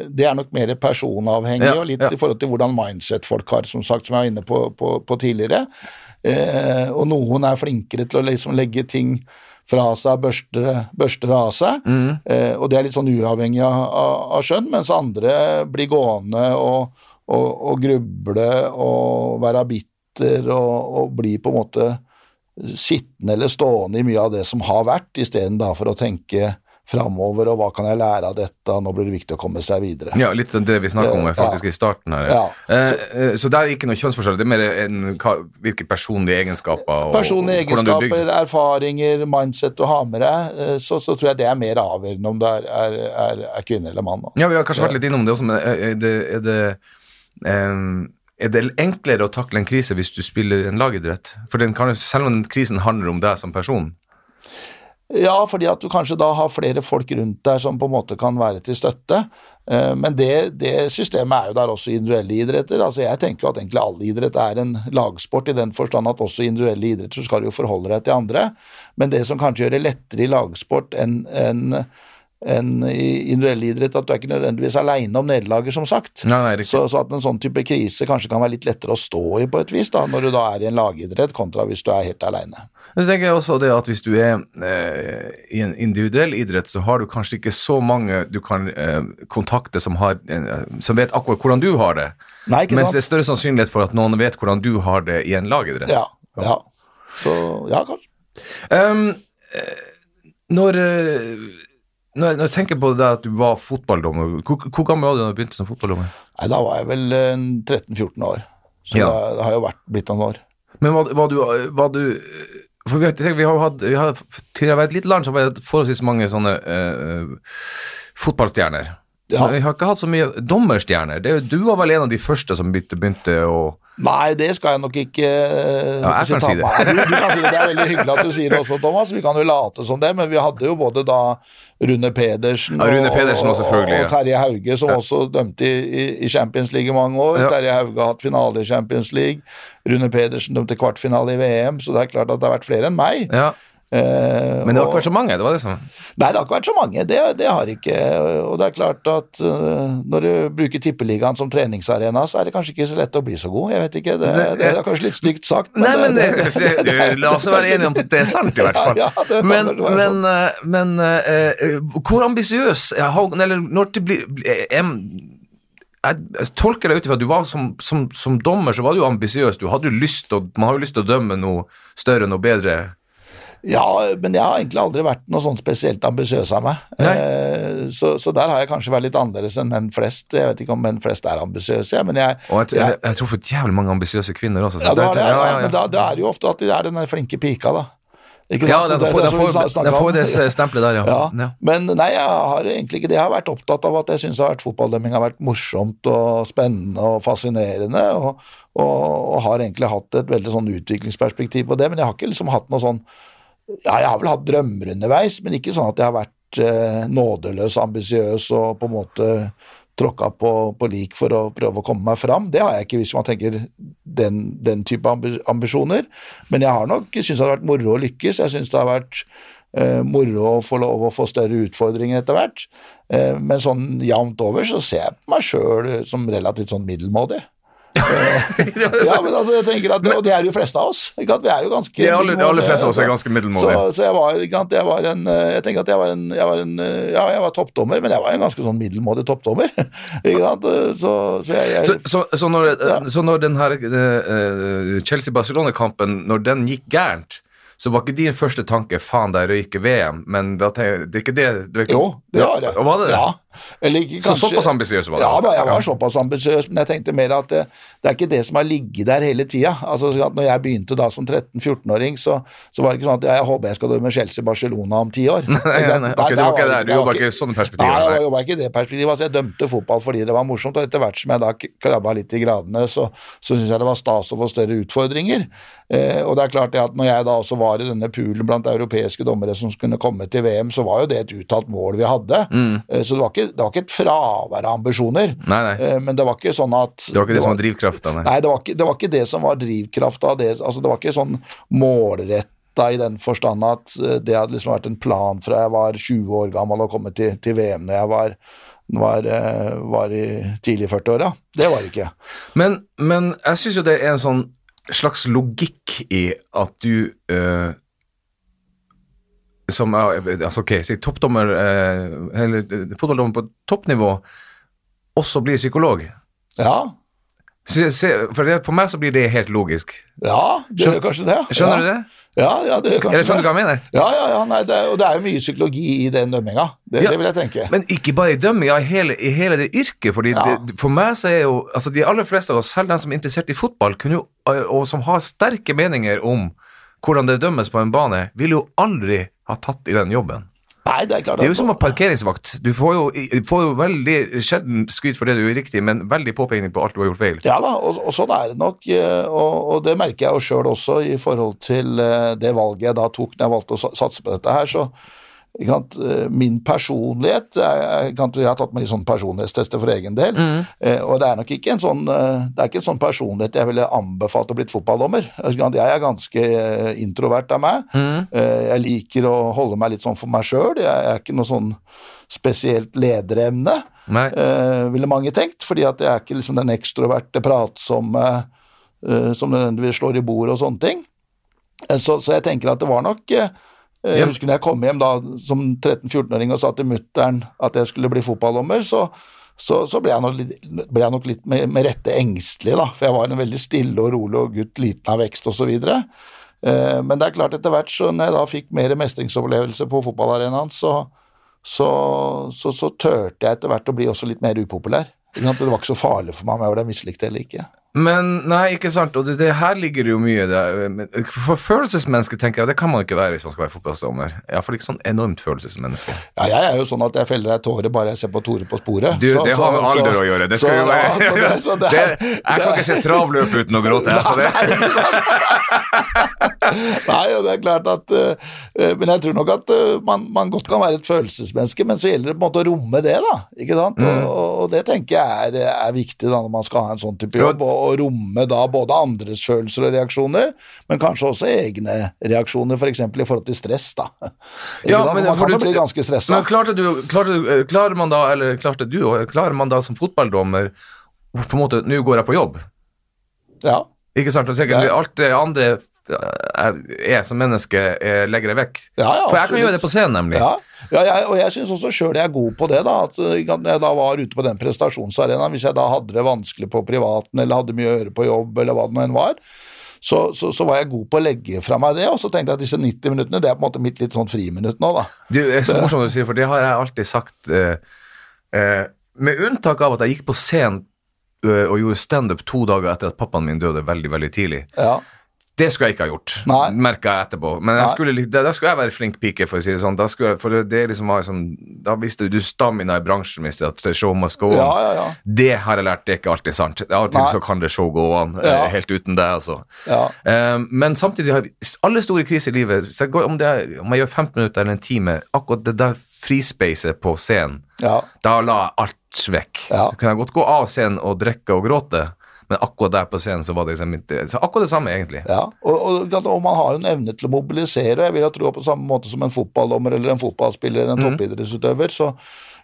det- er nok mer personavhengig Ja, og litt ja. i forhold til hvordan mindset folk har, som sagt, som jeg var inne på, på, på tidligere. Eh, og noen er flinkere til å liksom legge ting fra seg, børster, børster av seg, eh, og det er litt sånn uavhengig av, av, av skjønn, mens andre blir gående og, og, og gruble og være bitter og, og bli på en måte sittende eller stående i mye av det som har vært, istedenfor å tenke framover og hva kan jeg lære av dette, nå blir det viktig å komme seg videre. Ja, litt av det vi snakket om Ja. faktisk i starten her. Ja. Eh, eh, så det er ikke noe kjønnsforskjell, det er mer en, hva, hvilke personlige egenskaper og Personlige og er egenskaper, erfaringer, mindset du har med deg, eh, så, så tror jeg det er mer avgjørende om du er, er, er, er kvinne eller mann. Ja, vi har kanskje vært litt innom det også, men er det, det, em, er det enklere å takle en krise hvis du spiller en lagidrett? For den kan, selv om den krisen handler om deg som person. Ja, fordi at du kanskje da har flere folk rundt deg som på en måte kan være til støtte. Eh, Men det, det systemet er jo der også i individuelle idretter. Altså Jeg tenker jo at egentlig all idrett er en lagsport, i den forstand at også i individuelle idretter så skal du jo forholde deg til andre. Men det som kanskje gjør det lettere i lagsport enn enn- enn i individuell idrett, at du er ikke nødvendigvis aleine om nederlaget, som sagt. Nei, nei. Så, så at en sånn type krise kanskje kan være litt lettere å stå i på et vis, da, når du da er i en lagidrett, kontra hvis du er helt aleine. Så tenker jeg også det at hvis du er eh, i en individuell idrett, så har du kanskje ikke så mange du kan eh, kontakte som, har, eh, som vet akkurat hvordan du har det. Nei, ikke Mens det er større sannsynlighet for at noen vet hvordan du har det i en lagidrett. Ja. ja. Så ja, kanskje. Um, når, eh, når, når jeg tenker på det at du var fotballdommer, hvor, hvor gammel var du da du begynte som fotballdommer? Nei, da var jeg vel eh, 13-14 år. Så Ja. det, det har jo vært blitt noen år. Men var, var du, var du For vi tenker, vi har jo hatt vi har, Til å være et lite land så har vi hatt forholdsvis mange sånne uh, fotballstjerner. Ja. Vi har ikke hatt så mye dommerstjerner. Er du var vel en av de første som begynte, begynte å Nei, det skal jeg nok ikke eh, Ja, jeg kan si det. Du, du kan si det. Det er veldig hyggelig at du sier det også, Thomas. Vi kan jo late som det, men vi hadde jo både da Rune Pedersen, Ja, Rune Pedersen og, og, og Terje Hauge, som også dømte i, i, Champions League i mange år. Ja. Terje Hauge har hatt finale i Champions League. Rune Pedersen dømte kvartfinale i VM, så det er klart at det har vært flere enn meg. Ja, men det har ikke vært så mange. Det var det som Nei, det har ikke vært så mange. Det, det har ikke. Og det er klart at øh, når du bruker tippeligaen som treningsarena, så er det kanskje ikke så lett å bli så god. Jeg vet ikke. Det, det, er kanskje litt stygt sagt, men, Nei, men det, det, La oss være enige om at det er sant, i hvert fall. Ja, ja, men, men, eh, men eh, eh, hvor ambisiøs er Eller når det blir um, jeg, tolker deg ut ifra at du var som, som, som dommer, så var du ambisiøs. Du hadde jo lyst til Man har jo lyst til å dømme noe større, noe bedre. Ja, men jeg har egentlig aldri vært noe sånn spesielt ambisiøs av meg. Eh, så, så der har jeg kanskje vært litt annerledes enn menn flest. Jeg vet ikke om menn flest er ambisiøse, men jeg, Og jeg, jeg, jeg tror for jævlig mange ambisiøse kvinner også. Ja, det det, ja, ja, men da, det er jo ofte at de er den der flinke pika, da. Ikke Ja, da får, Det de får, det stempelet der, ja. Ja. ja. Men nei, jeg har egentlig ikke det. Jeg har vært opptatt av at jeg syns fotballdømming har vært morsomt og spennende og fascinerende, og, og, og har egentlig hatt et veldig sånn utviklingsperspektiv på det. Men jeg har ikke liksom hatt noe sånn Ja, jeg har vel hatt drømmer underveis, men ikke sånn at jeg har vært eh, nådeløs ambisiøs og på en måte tråkka på, på lik for å prøve å komme meg fram. Det har jeg ikke, hvis man tenker den, den type ambisjoner. Men jeg har nok syntes det har vært moro å lykkes. Jeg syns det har vært eh, moro å få lov å få større utfordringer etter hvert. Eh, men sånn jevnt over så ser jeg på meg sjøl som relativt sånn middelmådig. Ja, men altså, jeg tenker at, Og det er jo fleste av oss. Ikke at vi er jo ganske De aller, de aller fleste av oss er ganske middelmådige. Så, så jeg var, sant, jeg var en eh, Jeg tenker at jeg var en, jeg var en eh, Ja, jeg var toppdommer, men jeg var en ganske sånn middelmådig toppdommer. ikke sant? Så, så jeg, jeg Så, så, når, ja. når den her eh, Chelsea-Barcelona-kampen, når den gikk gærent, så var ikke din første tanke 'faen, der røyker VM', men da tenker, det er ikke det, det er ikke, Jo, det var det. Ja, var det det? Ja. Eller ikke, Så kanskje- såpass ambisiøs var du? Ja da, jeg var Ja. såpass ambisiøs, men jeg tenkte mer at det, det er ikke det som har ligget der hele tida. Altså, når jeg begynte da som 13-14-åring, så, så var det ikke sånn at jeg håper jeg skal dømme Chelsea-Barcelona om ti år. Nei, nei, nei, ok, du var ikke der, du jobba ikke sånne perspektiver, Nei, jeg jobba ikke i det perspektivet. Altså, jeg dømte fotball fordi det var morsomt, og etter hvert som jeg da krabba litt i gradene, så, så syns jeg det var stas å få større utfordringer. Eh, og det er klart det at når jeg da også var i denne poolen blant europeiske dommere som skulle komme til VM, så var jo det et uttalt mål vi hadde. Mm. Eh, så det var, ikke, det var ikke et fravær av ambisjoner. Nei, nei. Eh, Men det var ikke sånn at Det var ikke det som var drivkrafta, nei. Nei, det var ikke det, var ikke det som var drivkrafta. Det, altså, det var ikke sånn målretta i den forstand at eh, det hadde liksom vært en plan fra jeg var 20 år gammel og kommet til, til VM når jeg var, var, eh, var i tidlig 40-åra. Det var det ikke. Men, men jeg syns jo det er en sånn slags logikk i at du eh, som altså ok, si toppdommer eh, eller eh, fotballdommer på toppnivå også blir psykolog. Ja, Se, se, for det, for meg så blir det helt logisk. ja det gjør kanskje det. Skjønner ja. du det? Ja, ja, det gjør kanskje det. skjønner du hva jeg mener? Ja, ja, ja, nei, det, er- og det er jo mye psykologi i den dømminga. Det, Ja. det vil jeg tenke. Men ikke bare i dømminga, i hele, i hele det yrket. Fordi Ja. det, for meg så er jo altså De aller fleste av oss, selv de som er interessert i fotball, kunne jo, og som har sterke meninger om hvordan det dømmes på en bane, ville jo aldri ha tatt i den jobben. Nei, det er klart Det er jo som en parkeringsvakt. Du får jo, får jo veldig sjelden skryt for det du gjør riktig, men veldig påpekning på alt du har gjort feil. Ja da, og, og sånn er det nok, eh, og, og det merker jeg jo sjøl også i forhold til eh, det valget jeg da tok når jeg valgte å satse på dette her. så Min personlighet Jeg, Jeg har tatt litt sånn personlighetstester for egen del, eh, og det er nok ikke en sånn eh, det er ikke en sånn personlighet jeg ville anbefalt å blitt fotballdommer. Jeg er ganske eh, introvert av meg. Eh, Jeg liker å holde meg litt sånn for meg sjøl. Jeg er ikke noe sånn spesielt lederemne eh, ville mange tenkt, fordi at jeg er ikke liksom den ekstroverte, pratsomme eh, som nødvendigvis slår i bordet og sånne ting. Eh, så, så jeg tenker at det var nok eh. Jeg husker når jeg kom hjem da som 13-14-åring og sa til mutter'n at jeg skulle bli fotballdommer, så, så, så ble, jeg nok, ble jeg nok litt med, med rette engstelig, da, for jeg var en veldig stille og rolig og gutt, liten av vekst osv. Eh, men det er klart etter hvert, så når jeg da fikk mer mestringsopplevelse på fotballarenaen, så, så, så, så tørte jeg etter hvert å bli også litt mer upopulær. Det var ikke så farlig for meg om jeg ble mislikt eller ikke. Men nei, ikke sant. Og det, det her ligger jo mye det, For følelsesmenneske, tenker jeg, det kan man ikke være hvis man skal være fotballdommer. Iallfall ikke sånn enormt følelsesmenneske. Ja, jeg er jo sånn at jeg feller ei tåre bare jeg ser på Tore på sporet. Du, Så- det så- har med alder så- å gjøre. Det så- skal jo være ja, så det- så det Jeg kan ikke se travløp uten å gråte. Altså det. Nei, og det er klart at uh, Men jeg tror nok at uh, man, man godt kan være et følelsesmenneske, men så gjelder det på en måte å romme det, da. Ikke sant? Mm. Og, og det tenker jeg er, er viktig da når man skal ha en sånn type jobb, og, og romme da både andres følelser og reaksjoner, men kanskje også egne reaksjoner, f.eks. For i forhold til stress, da. Ja, men man kan jo bli ganske stressa. Klarte du, klarte, eh, klarer man da, eller klarte du, klarer man da som fotballdommer på en måte, Nå går jeg på jobb. Ja. Ikke sant? Og sikkert, Ja. Alt det andre jeg er som menneske, jeg legger jeg vekk. Ja, ja, For jeg kan gjøre det på scenen, nemlig. Ja, ja jeg, og jeg syns også sjøl jeg er god på det. da, at eh, jeg da var ute på den prestasjonsarenaen, hvis jeg da hadde det vanskelig på privaten eller hadde mye å gjøre på jobb, eller hva det nå enn var, så, så, så var jeg god på å legge fra meg det. Og så tenkte jeg at disse 90 minuttene det er på en måte mitt litt sånn friminutt nå, da. Du, det er så morsomt du sier, for det har jeg alltid sagt eh, eh, Med unntak av at jeg gikk på scenen eh, og gjorde standup to dager etter at pappaen min døde veldig veldig tidlig. Ja, Det skulle jeg ikke ha gjort, merka jeg etterpå. Men jeg skulle, da, da skulle jeg være flink pike, for å si det sånn. Da, jeg, for det, liksom var liksom, da visste du stamina i bransjen hvis at show must go on. ja, ja. ja. Det har jeg lært, det er ikke alltid sant. Av og til så kan det show go on, eh, helt uten det, altså. ja. Eh, men samtidig har alle store kriser i livet så jeg går, om, det er, om jeg gjør 15 minutter eller en time, akkurat det der frispacet på scenen, ja. da la jeg alt vekk. Så kan jeg godt gå av scenen og drikke og gråte, men akkurat der på scenen så var det liksom ikke Så akkurat det samme, egentlig. Ja, og, og, og man har jo en evne til å mobilisere, og jeg vil ha tro på samme måte som en fotballdommer eller en fotballspiller eller en Mhm. toppidrettsutøver. så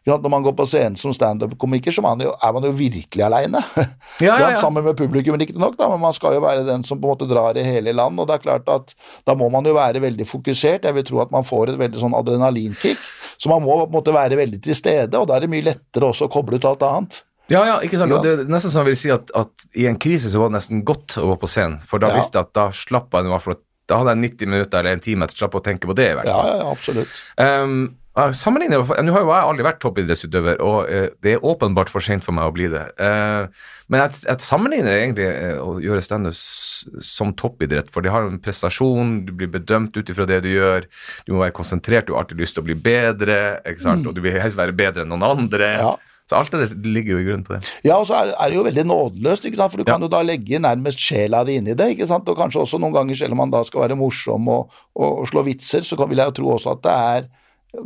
Når man går på scenen som standup-komiker, så man jo, er man jo virkelig aleine. Ja, ja, ja. Sammen med publikum, riktignok, men man skal jo være den som på en måte drar i hele land. og det er klart at Da må man jo være veldig fokusert. Jeg vil tro at man får et veldig sånn adrenalinkick. Så man må på en måte være veldig til stede, og da er det mye lettere også å koble ut alt annet. Ja, ja, ikke sant. Ja. Det er nesten som jeg vil si at, at i en krise så var det nesten godt å gå på scenen, for da Ja. visste jeg at da slapp jeg noe, Da hadde jeg 90 minutter eller en time til å slappe å tenke på det. i hvert fall. ja, ja absolutt. Ehm, Ja, Sammenligner, Nå har jo jeg aldri vært toppidrettsutøver, og uh, det er åpenbart for sent for meg å bli det. Uh, men jeg, jeg sammenligner egentlig uh, å gjøre standup som toppidrett, for det har en prestasjon, du blir bedømt ut ifra det du gjør, du må være konsentrert, du har alltid lyst til å bli bedre, ikke sant? og du vil helst være bedre enn noen andre. Ja. Så alt det ligger jo i grunnen til det. Ja, og så er, er det jo veldig nådeløst, ikke sant? for du kan jo da legge nærmest sjela di inn i det. ikke sant? Og kanskje også noen ganger, selv om man da skal være morsom og, og, og slå vitser, så kan, vil jeg jo tro også at det er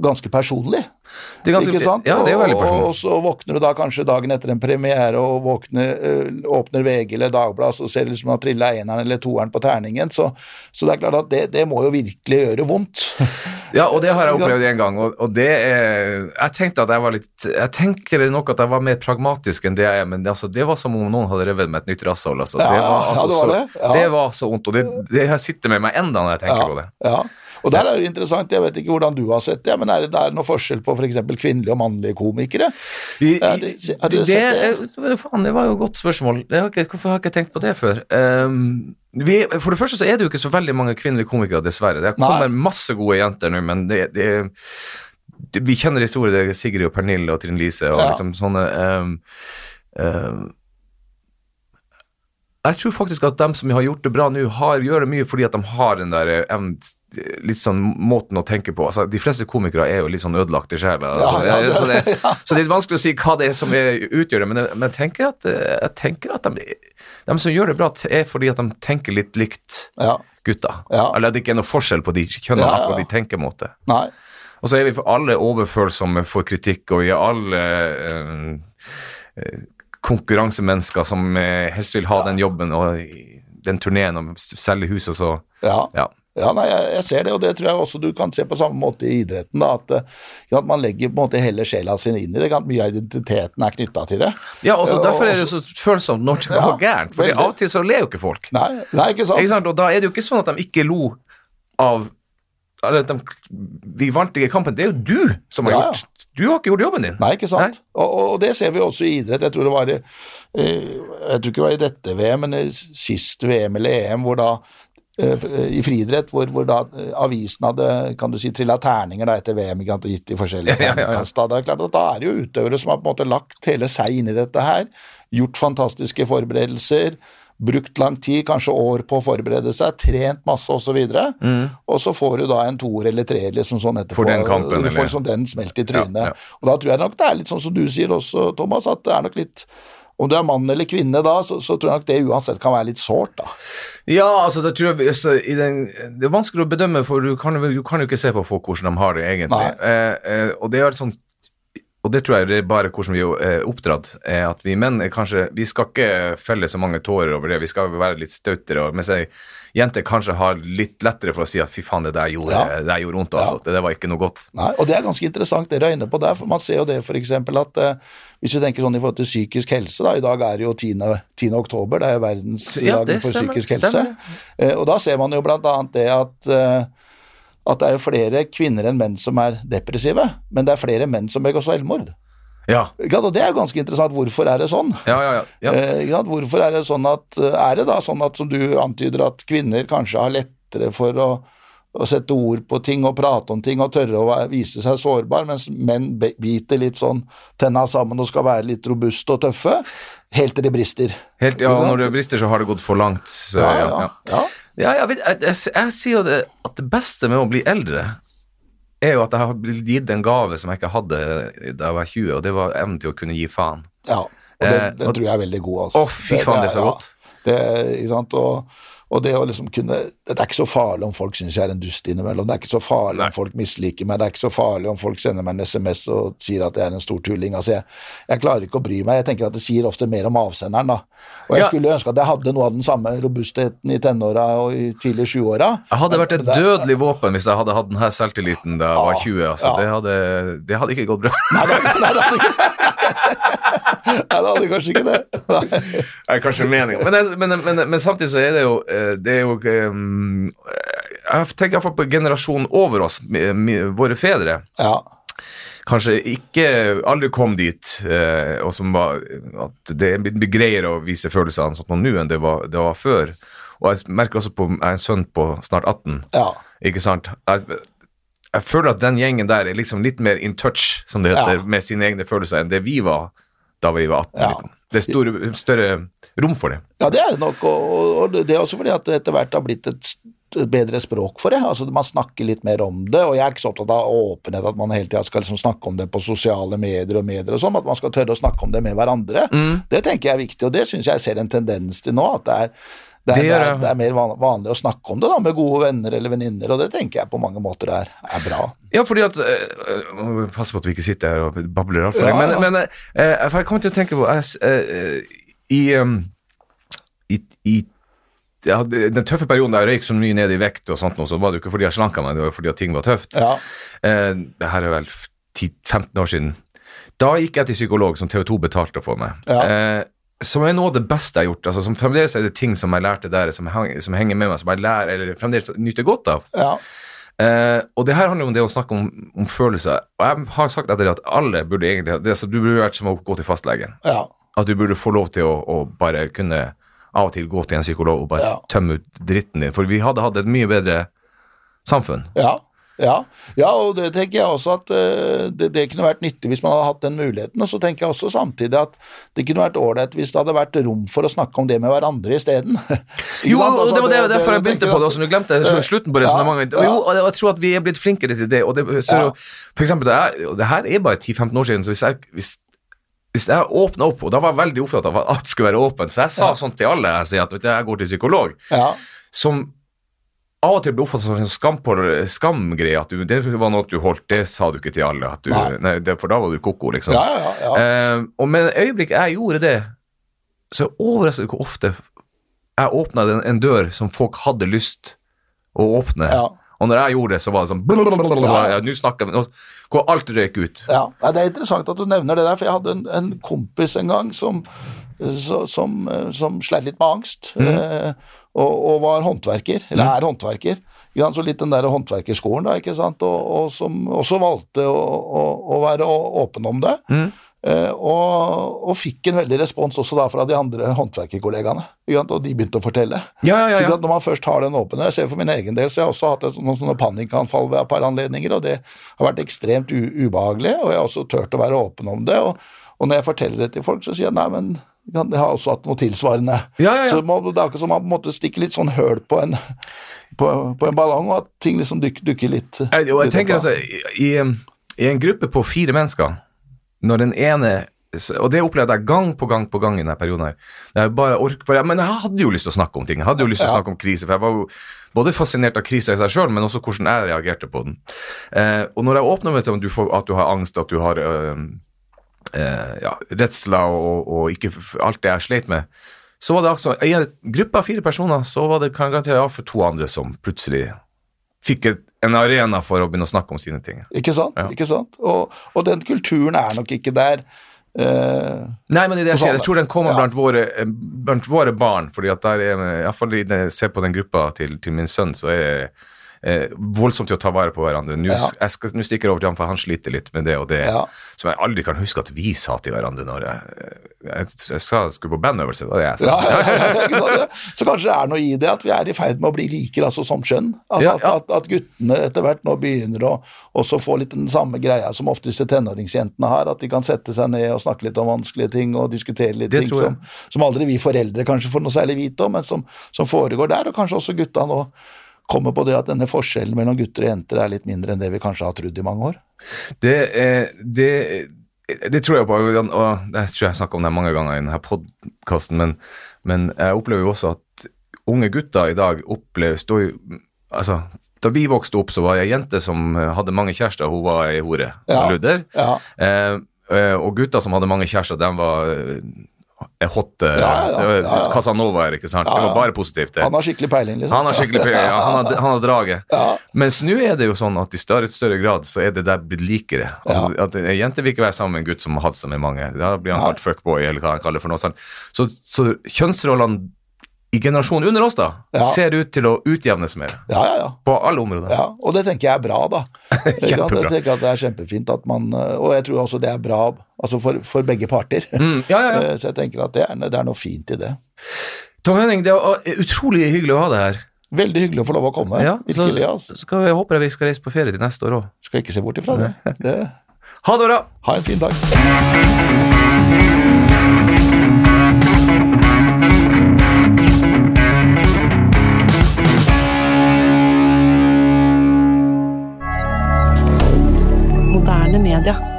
ganske personlig. Det er ganske- ikke sant? Ja, det er veldig personlig. og så våkner du da kanskje dagen etter en premiere og våkner, øh, åpner VG eller Dagbladet, og ser liksom at trilla eneren eller toeren på terningen. Så, så det er klart at det, det må jo virkelig gjøre vondt. Ja, og det har jeg opplevd en gang, og, og det er Jeg tenkte at jeg var litt Jeg tenker nok at jeg var mer pragmatisk enn det jeg er, men det, altså, det var som om noen hadde revet med et nytt rasshold. Altså. Ja, det, var, ja, altså, det var så, det. Ja. det var så vondt, og det, det sitter med meg enda når jeg tenker på det. Ja. Og der er det interessant, jeg vet ikke hvordan du har sett det, men er det er noe forskjell på f.eks. kvinnelige og mannlige komikere? Har du det, sett det? Faen, det var jo et godt spørsmål. Har ikke, hvorfor har jeg ikke tenkt på det før? Um, vi, for det første så er det jo ikke så veldig mange kvinnelige komikere, dessverre. Det kommer masse gode jenter nå, men det, det, det Vi kjenner historier, det er Sigrid og Pernille og Trine Lise og Ja. liksom sånne um, um, jeg tror faktisk at dem som har gjort det bra nå, har, gjør det mye fordi at de har den der eh, litt sånn måten å tenke på. Altså, de fleste komikere er jo litt sånn ødelagte sjeler. Altså, Ja, ja, så, det, så det er vanskelig å si hva det er som er, utgjør det, men, jeg, men jeg tenker at, eh, jeg tenker at de, de som gjør det bra, er fordi at de tenker litt likt Ja. gutta. Eller at det ikke er noe forskjell på de kjønnene, Ja, akkurat de tenkemåte. Nei. Og så er vi alle overfølsomme for kritikk, og vi er alle øh, eh, konkurransemennesker som eh, helst vil ha den jobben og den turneen og selge hus og så Ja. Ja. Ja, nei, jeg, jeg ser det, og det tror jeg også du kan se på samme måte i idretten. da, At, eh, at man legger på en måte hele sjela si inn i det. At mye av identiteten er knytta til det. Ja, også, Derfor er det så følsomt når det Ja, går gærent. For av og til så ler jo ikke folk. Nei, nei ikke sant? Ikke sant? Og da er det jo ikke sånn at de ikke lo av de, Vi vant ikke kampen. Det er jo du som har Ja, ja. gjort Du har ikke gjort jobben din. Nei, ikke sant? Og, og, det ser vi også i idrett. Jeg tror det var i, eh, jeg tror ikke det var i dette VM, men sist VM eller EM, hvor da eh, i friidrett, hvor, hvor da eh, avisen hadde kan du si, trilla terninger da, etter VM ikke sant, og gitt de forskjellige Ja, ja, ja. Da, det er klart at da er det jo utøvere som har på en måte lagt hele seg inn i dette her, gjort fantastiske forberedelser, brukt lang tid, kanskje år på å forberede seg, trent masse osv., og, Mm. og så får du da en toer eller treer liksom sånn etterpå. For den kampen, du får liksom den smelt i trynet. Ja, ja. Og da tror jeg nok det er litt sånn som du sier også, Thomas, at det er nok litt Om du er mann eller kvinne da, så, så tror jeg nok det uansett kan være litt sårt, da. Ja, altså, da tror jeg altså, i den, Det er vanskelig å bedømme, for du kan, du kan jo ikke se på folk hvordan de har det, egentlig. Eh, eh, og det er sånn og det tror jeg det er bare hvordan vi er oppdratt, er at vi menn kanskje Vi skal ikke felle så mange tårer over det, vi skal være litt stautere. Mens ei jente kanskje har litt lettere for å si at fy faen, det der gjorde, Ja. det der gjorde vondt, altså. Det der var ikke noe godt. Nei, og det er ganske interessant dere er inne på der, for man ser jo det f.eks. at eh, hvis vi tenker sånn i forhold til psykisk helse, da, i dag er det jo 10. 10. oktober, det er Ja, verdensdagen ja, for psykisk helse. Eh, og da ser man jo blant annet det at eh, at det er jo flere kvinner enn menn som er depressive, men det er flere menn som begår selvmord. Ja? Og det er jo ganske interessant. Hvorfor er det sånn? ja, ja. ja, ja. Eh? Hvorfor er det sånn at Er det da sånn at, som du antyder, at kvinner kanskje har lettere for å, å sette ord på ting og prate om ting og tørre å vise seg sårbar, mens menn biter litt sånn tenna sammen og skal være litt robuste og tøffe, helt til det brister. Helt, ja, og når det brister, så har det gått for langt. Så, Ja, ja, ja, jeg, vet, jeg, jeg, jeg sier jo det, at det beste med å bli eldre er jo at jeg har blitt gitt en gave som jeg ikke hadde da jeg var 20, og det var evnen til å kunne gi faen. Ja, og den, Eh, den og- tror jeg er veldig god. Altså. Å, fy faen, det er så godt. Det, ikke sant? Og, og det å liksom kunne Det er ikke så farlig om folk syns jeg er en dust innimellom. Det er ikke så farlig Nei. om folk misliker meg. Det er ikke så farlig om folk sender meg en SMS og sier at jeg er en stor tulling. Altså, jeg, jeg klarer ikke å bry meg. Jeg tenker at det sier ofte mer om avsenderen, da. Og jeg Ja. skulle ønske at jeg hadde noe av den samme robustheten i tenåra og i tidlig 20-åra. Jeg hadde vært et dødelig våpen hvis jeg hadde hatt denne selvtilliten da jeg var 20. Altså. ja. Det, hadde, det hadde ikke gått bra. Nei, det hadde- nei, det hadde ikke Nei, det hadde kanskje ikke det. Nei. er kanskje meningen. Men, men, men, men samtidig så er det jo, eh, det er jo um, Jeg tenker iallfall på generasjonen over oss, våre fedre. Ja. Kanskje ikke aldri kom dit, eh, og som var at det blitt greiere å vise følelsene sånn som nå enn det var, det var før. Og jeg merker også på Jeg er en sønn på snart 18. ja. Ikke sant? Jeg, jeg føler at den gjengen der er liksom litt mer in touch, som det heter, Ja. med sine egne følelser enn det vi var da vi var 18. Ja. Liksom. Det er store, større rom for det. Ja, det er det nok, og, og- det er også fordi at det etter hvert har blitt et bedre språk for det. altså Man snakker litt mer om det, og jeg er ikke så opptatt av åpenhet, at man hele tida skal liksom snakke om det på sosiale medier og medier og sånn, at man skal tørre å snakke om det med hverandre. Mm. Det tenker jeg er viktig, og det syns jeg ser en tendens til nå, at det er det er, Det det, er, det er mer vanlig å snakke om det da, med gode venner eller venninner, og det tenker jeg på mange måter er, er bra. Ja, fordi at øh, øh, Pass på at vi ikke sitter her og babler altfor Ja, lenge. ja. Men, men øh, for jeg kommer til å tenke på jeg, øh, I, i, i ja, Den tøffe perioden da jeg røyk så mye ned i vekt, og sånt, så var det jo ikke fordi jeg slanka meg, det var fordi at ting var tøft. Ja, Eh, det her er vel 10-15 år siden. Da gikk jeg til psykolog som TV2 betalte for meg. Ja. Som er noe av det beste jeg har gjort. Altså, som Fremdeles er det ting som jeg lærte der, som, hang, som henger med meg, som jeg lærer, eller fremdeles nyter godt av. ja, Eh, og det her handler om det å snakke om, om følelser. Og jeg har sagt etter det at alle burde egentlig det, Du burde vært som å gå til fastlegen. ja, At du burde få lov til å, å bare kunne av og til gå til en psykolog og bare Ja. tømme ut dritten din. For vi hadde hatt et mye bedre samfunn. ja. Ja, ja, og det tenker jeg også at eh, det, det kunne vært nyttig hvis man hadde hatt den muligheten. Og så tenker jeg også samtidig at det kunne vært ålreit hvis det hadde vært rom for å snakke om det med hverandre isteden. Jo, Altså, det var det, derfor jeg begynte på det også. Du glemte sl- slutten på resonnementet. Ja, ja. Jo, og jeg tror at vi er blitt flinkere til det. Og det, så. For eksempel, det, er, det her er bare 10-15 år siden, så hvis jeg, hvis, hvis jeg åpna opp, og da var jeg veldig opptatt av at alt skulle være åpent, så jeg sa Ja. sånn til alle jeg sier at vet du, jeg går til psykolog, Ja, som av og til ble oppfattet som en skam skamgreie. At du, det var noe du holdt, det sa du ikke til alle. Du, Nei. nei, det, for da var du koko, liksom. ja, ja. ja. Eh, og med et øyeblikk jeg gjorde det, så overrasker det hvor ofte jeg åpna en, en dør som folk hadde lyst å åpne. Ja. Og når jeg gjorde det, så var det sånn blablabla, ja, Nå snakker vi Hvor alt røyk ut. Ja, ja, Det er interessant at du nevner det der, for jeg hadde en, en kompis en gang som, så, som, eh, som sleit litt med angst, eh, og, og var håndverker, eller er håndverker. Så litt den der håndverkerskolen, da, ikke sant, og, og som også valgte å, å, å være åpen om det. Eh, og, og fikk en veldig respons også da fra de andre håndverkerkollegaene, og de begynte å fortelle. Ja, ja, ja, Så at når man først har den åpne, jeg ser for min egen del, så jeg har også hatt noen sånne panikkanfall ved et par anledninger, og det har vært ekstremt ubehagelig, og jeg har også turt å være åpen om det, og, og når jeg forteller det til folk, så sier jeg nei, men jeg har også hatt noe tilsvarende. Ja, ja, ja. Så det er akkurat som man på en måte stikker litt sånn høl på en, på, på en ballong, og at ting liksom dukker, dukker litt Jeg, og jeg litt tenker altså, i, i, I en gruppe på fire mennesker, når den ene og det opplevde jeg gang på gang på gang i denne perioden. her. Jeg bare ork, for jeg, men jeg hadde jo lyst til å snakke om ting. Jeg hadde jo lyst til å snakke om krise, for jeg var jo både fascinert av krisa i seg sjøl, men også hvordan jeg reagerte på den. Eh, og når jeg åpner meg til at du, får, at du har angst, at du har øh, eh, ja, redsler og, og ikke alt det jeg sleit med, så var det altså i en gruppe av fire personer, så var det kan jeg garantere ja, for to andre som plutselig fikk et, en arena for å begynne å snakke om sine ting. Ikke sant? Ja. Ikke sant? Og, og den kulturen er nok ikke der. eh, Nei, men det jeg sier, jeg tror den kommer Ja. blant, våre, eh, blant våre barn, fordi at der er, iallfall når jeg ser på den gruppa til, til min sønn, så er eh, voldsomt til å ta vare på hverandre. Nå Ja. stikker jeg over til ham, for han sliter litt med det og det, Ja. som jeg aldri kan huske at vi sa til hverandre når jeg, jeg, jeg sa jeg skulle på bandøvelse, det var det jeg sa. Ja. Så kanskje det er noe i det at vi er i ferd med å bli likere, altså som skjønn. Altså. At, at, at guttene etter hvert nå begynner å også få litt den samme greia som ofte disse tenåringsjentene har, at de kan sette seg ned og snakke litt om vanskelige ting og diskutere litt Det ting som, som aldri vi foreldre kanskje får noe særlig vite om, men som, som foregår der, og kanskje også gutta nå kommer på det at denne forskjellen mellom gutter og jenter er litt mindre enn det vi kanskje har trodd i mange år. Det, eh, det, det tror jeg på, og jeg tror jeg har snakket om det mange ganger i denne podkasten, men, men jeg opplever jo også at unge gutter i dag opplever står Altså, da vi vokste opp, så var jeg ei jente som hadde mange kjærester, hun var ei hore. Ja. Ludder. Ja, Eh, eh, og gutter som hadde mange kjærester, de var hot eh, Ja, ja, ja. Casanova-er, ikke sant? Det var bare positivt. det. han har skikkelig peiling, liksom. Han har skikkelig peiling, ja, han har, han har draget. Mens nå er det jo sånn at i større, større grad så er det der blitt likere. Altså, At En jente vil ikke være sammen med en gutt som har hatt seg med mange. Da blir han kalt fuckboy, eller hva han kaller det for noe sånt. Så, så kjønnsrollene i generasjonen under oss da, Ja. ser ut til å utjevnes mer. Ja, ja, ja. På alle områder. Ja, og det tenker jeg er bra, da. Kjempebra. Jeg tenker at Det er kjempefint at man eh, Og jeg tror også det er bra altså for, for begge parter. Mm, ja, ja, ja. Eh, Så jeg tenker at det er, det er noe fint i det. Tom Henning, det er utrolig hyggelig å ha deg her. Veldig hyggelig å få lov å komme. Ja, så Virkelig, altså. skal vi, håper jeg vi skal reise på ferie til neste år òg. Skal ikke se bort ifra det. det. Ha det bra! Ha en fin dag. media.